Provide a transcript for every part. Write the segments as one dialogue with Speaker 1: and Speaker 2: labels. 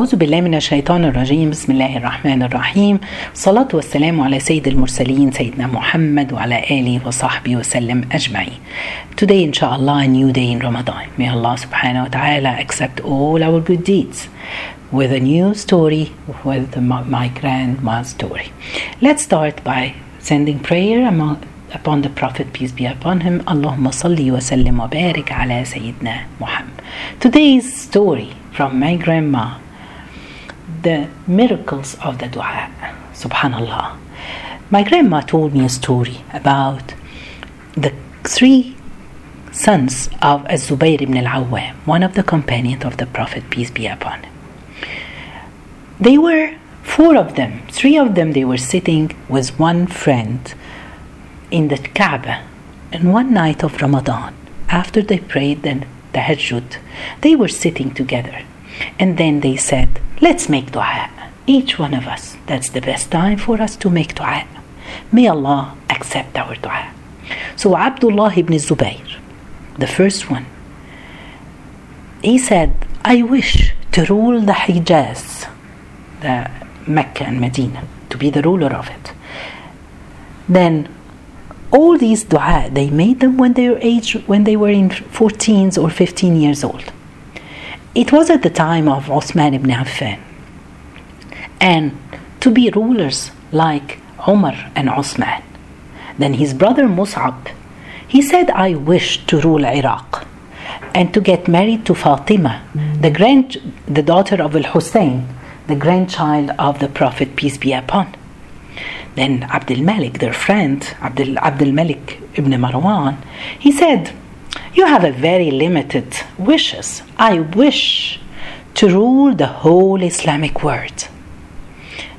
Speaker 1: أعوذ بالله من الشيطان الرجيم بسم الله الرحمن الرحيم صلاة والسلام على سيد المرسلين سيدنا محمد وعلى آله وصحبه وسلم أجمعين Today inshallah a new day in Ramadan May Allah wa ta'ala accept all our good deeds with a new story with my grandma's story Let's start by sending prayer among, upon the Prophet peace be upon him wa sallim wa barik ala Sayyidina Muhammad Today's story from my grandma the miracles of the dua. Subhanallah. My grandma told me a story about the three sons of Az-Zubayr ibn al-Awwam, one of the companions of the Prophet, peace be upon him. They were four of them, three of them they were sitting with one friend in the Kaaba And one night of Ramadan. After they prayed the tahajjud, they were sitting together. And then they said, Let's make dua. Each one of us. That's the best time for us to make dua. May Allah accept our dua. So Abdullah ibn Zubayr, the first one, he said, I wish to rule the Hijaz, the Mecca and Medina, to be the ruler of it. Then all these dua, they made them when they were age when they were in 14s or 15 years old. It was at the time of Osman ibn Affan. And to be rulers like Umar and Osman. Then his brother Mus'ab, he said, I wish to rule Iraq and to get married to Fatima, the, grand, the daughter of Al Hussein, the grandchild of the Prophet, peace be upon. Then Abdul Malik, their friend, Abdul, Abdul Malik ibn Marwan, he said, you have a very limited wishes. I wish to rule the whole Islamic world.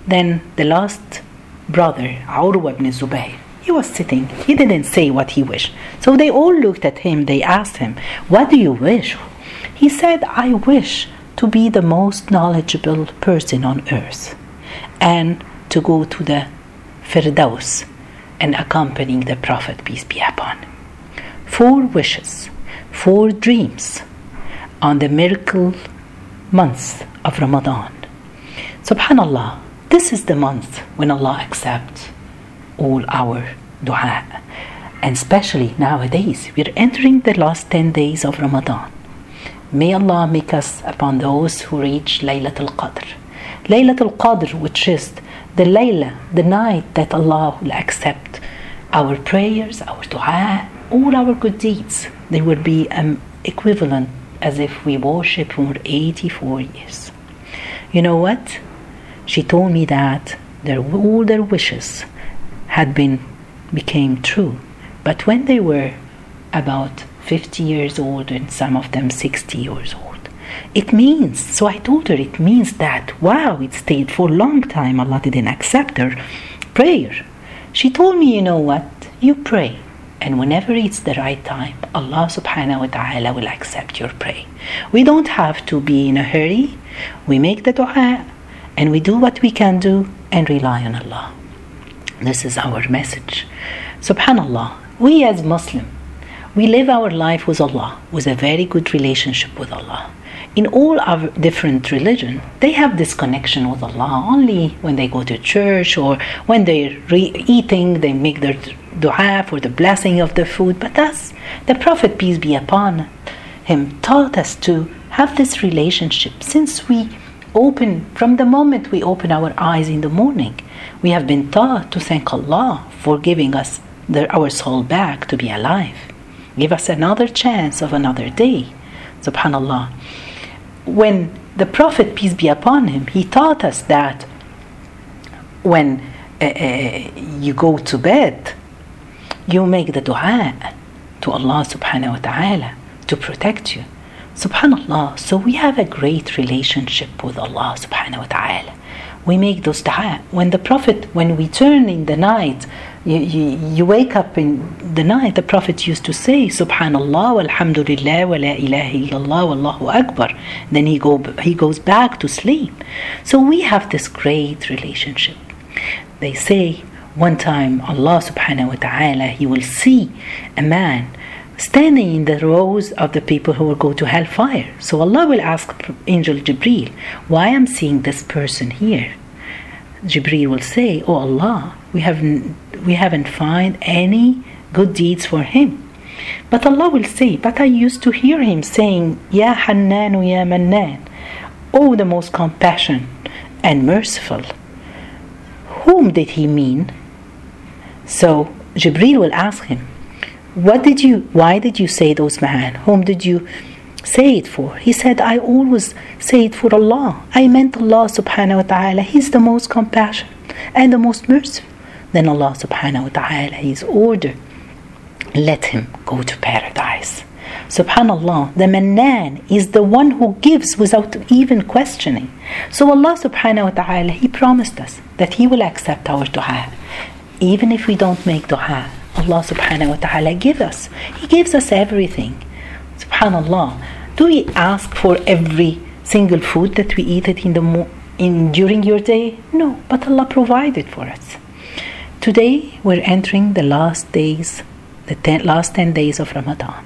Speaker 1: Then the last brother, Urwa ibn Zubayr, he was sitting. He didn't say what he wished. So they all looked at him. They asked him, What do you wish? He said, I wish to be the most knowledgeable person on earth and to go to the Firdaus and accompanying the Prophet, peace be upon him four wishes, four dreams on the miracle month of Ramadan. Subhanallah, this is the month when Allah accepts all our dua. And especially nowadays, we're entering the last 10 days of Ramadan. May Allah make us upon those who reach Laylatul Qadr. Laylatul Qadr, which is the Layla, the night that Allah will accept our prayers, our dua, all our good deeds, they would be um, equivalent as if we worship for 84 years. You know what? She told me that their, all their wishes had been became true, but when they were about 50 years old and some of them 60 years old, it means. So I told her it means that wow, it stayed for a long time. Allah didn't accept her prayer. She told me, you know what? You pray and whenever it's the right time, Allah subhanahu wa ta'ala will accept your prayer. We don't have to be in a hurry. We make the dua and we do what we can do and rely on Allah. This is our message. Subhanallah, we as Muslim, we live our life with Allah, with a very good relationship with Allah. In all our different religion, they have this connection with Allah only when they go to church or when they're re- eating, they make their dua for the blessing of the food. But us, the Prophet, peace be upon him, taught us to have this relationship since we open, from the moment we open our eyes in the morning. We have been taught to thank Allah for giving us the, our soul back to be alive. Give us another chance of another day. Subhanallah. When the Prophet, peace be upon him, he taught us that when uh, uh, you go to bed, you make the dua to Allah subhanahu wa ta'ala to protect you. Subhanallah. So we have a great relationship with Allah subhanahu wa ta'ala. We make those dua. When the Prophet, when we turn in the night, you, you, you wake up in the night, the Prophet used to say, Subhanallah, walhamdulillah, wa la ilaha illallah, wallahu akbar. Then he, go, he goes back to sleep. So we have this great relationship. They say one time Allah subhanahu wa ta'ala he will see a man standing in the rows of the people who will go to hellfire. So Allah will ask Angel Jibril, Why I'm seeing this person here? Jibril will say, Oh Allah, we haven't we haven't found any good deeds for him. But Allah will say, But I used to hear him saying, Ya Hannanu Ya Mannan, Oh the most compassionate and merciful. Whom did he mean? So Jibril will ask him, What did you why did you say those man? Whom did you say it for? He said, I always say it for Allah. I meant Allah subhanahu wa ta'ala. He's the most compassionate and the most merciful. Then Allah subhanahu wa ta'ala, His order, let him go to paradise. Subhanallah, the Mannan is the one who gives without even questioning. So Allah subhanahu wa ta'ala, He promised us that He will accept our dua. Even if we don't make dua, Allah subhanahu wa ta'ala gives us. He gives us everything. Subhanallah. Do we ask for every single food that we eat it in the mo- in during your day? No, but Allah provided for us. Today we're entering the last days, the ten, last 10 days of Ramadan.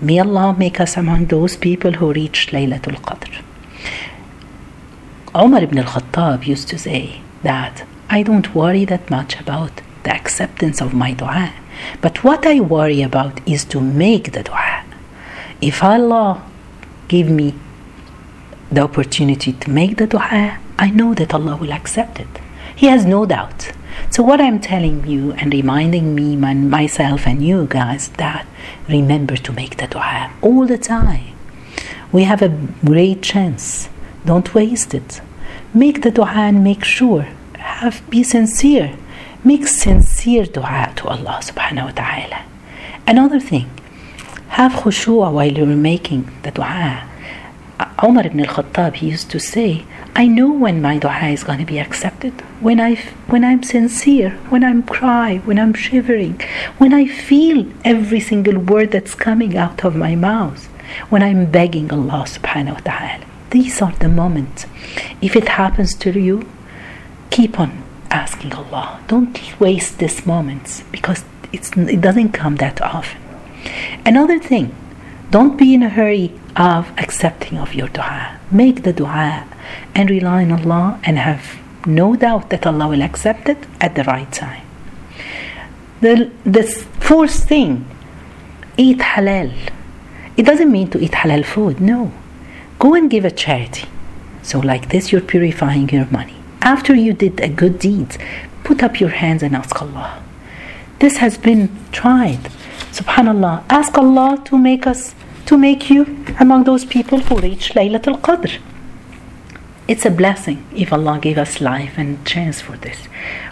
Speaker 1: May Allah make us among those people who reach Laylatul Qadr. Umar ibn al-Khattab used to say that I don't worry that much about the acceptance of my dua, but what I worry about is to make the dua. If Allah give me the opportunity to make the dua, I know that Allah will accept it. He has no doubt. So what I'm telling you and reminding me, man, myself and you guys, that remember to make the dua all the time. We have a great chance. Don't waste it. Make the dua and make sure. Have be sincere. Make sincere dua to Allah subhanahu wa ta'ala. Another thing, have khushu'ah while you're making the dua. Umar ibn al-Khattab, he used to say, I know when my dua is going to be accepted. When I when I'm sincere, when I'm cry, when I'm shivering, when I feel every single word that's coming out of my mouth, when I'm begging Allah subhanahu wa ta'ala. These are the moments. If it happens to you, keep on asking Allah. Don't waste these moments because it's, it doesn't come that often. Another thing, don't be in a hurry of accepting of your dua. Make the dua and rely on Allah and have no doubt that Allah will accept it at the right time. The, the fourth thing, eat halal. It doesn't mean to eat halal food, no. Go and give a charity. So, like this, you're purifying your money. After you did a good deed, put up your hands and ask Allah. This has been tried. Subhanallah. Ask Allah to make us, to make you among those people who reach Laylatul Qadr. It's a blessing if Allah gave us life and chance for this.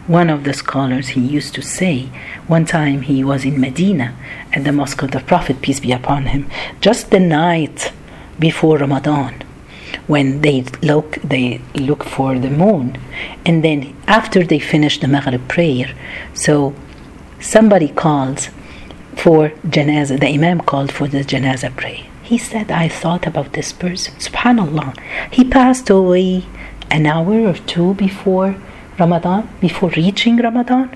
Speaker 1: One of the scholars he used to say, one time he was in Medina at the Mosque of the Prophet, peace be upon him, just the night before Ramadan, when they look they look for the moon, and then after they finish the Maghrib prayer, so somebody calls for janazah. The Imam called for the janazah prayer. He said, I thought about this person. Subhanallah. He passed away an hour or two before Ramadan, before reaching Ramadan.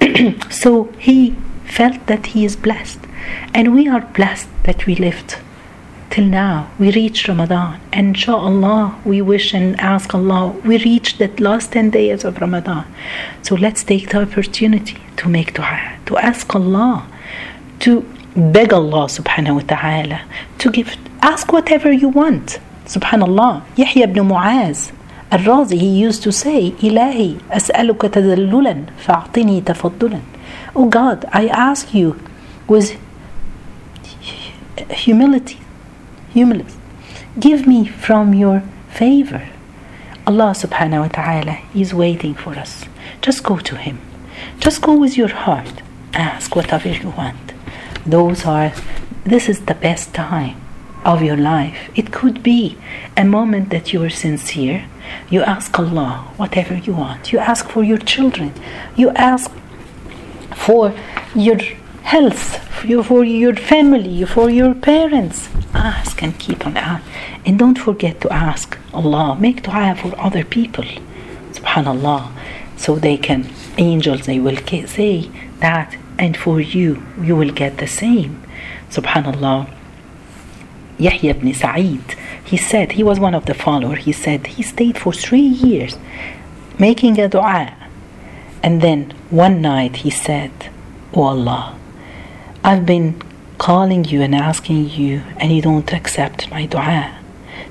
Speaker 1: so he felt that he is blessed. And we are blessed that we lived till now. We reached Ramadan. And inshallah, we wish and ask Allah, we reached the last 10 days of Ramadan. So let's take the opportunity to make dua, to ask Allah, to beg Allah subhanahu wa ta'ala to give ask whatever you want subhanallah Yahya ibn Muaz الرازي he used to say إلهي أسألك تذللا فأعطني تفضلا Oh God I ask you with humility humility. Give me from your favor. Allah subhanahu wa ta'ala is waiting for us. Just go to him. Just go with your heart. Ask whatever you want. Those are this is the best time of your life. It could be a moment that you are sincere. You ask allah whatever you want. You ask for your children. You ask for your health for your family for your parents ask and keep on asking and don't forget to ask allah. Make dua for other people. Subhanallah. So they can angels they will say that and for you you will get the same. Subhanallah, Yahya ibn Sa'id, he said, he was one of the followers, he said he stayed for three years making a dua. And then one night he said, Oh Allah, I've been calling you and asking you, and you don't accept my dua.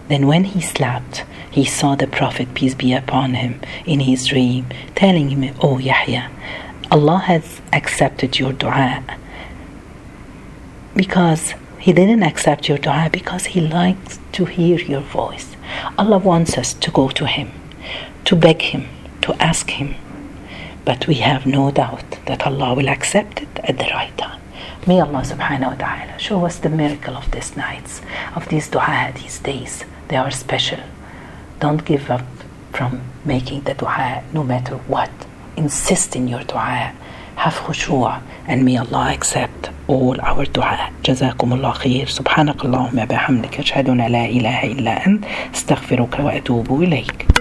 Speaker 1: Then when he slept, he saw the Prophet, peace be upon him, in his dream, telling him, Oh Yahya, Allah has accepted your dua. Because He didn't accept your dua because He likes to hear your voice. Allah wants us to go to Him, to beg Him, to ask Him. But we have no doubt that Allah will accept it at the right time. May Allah subhanahu wa ta'ala show us the miracle of these nights, of these dua, these days. They are special. Don't give up from making the dua no matter what. Insist in your dua. Have khushu' and may Allah accept all our dua. جزاكم الله خير سبحانك اللهم بحمدك أشهد أن لا إله إلا أنت استغفرك وأتوب إليك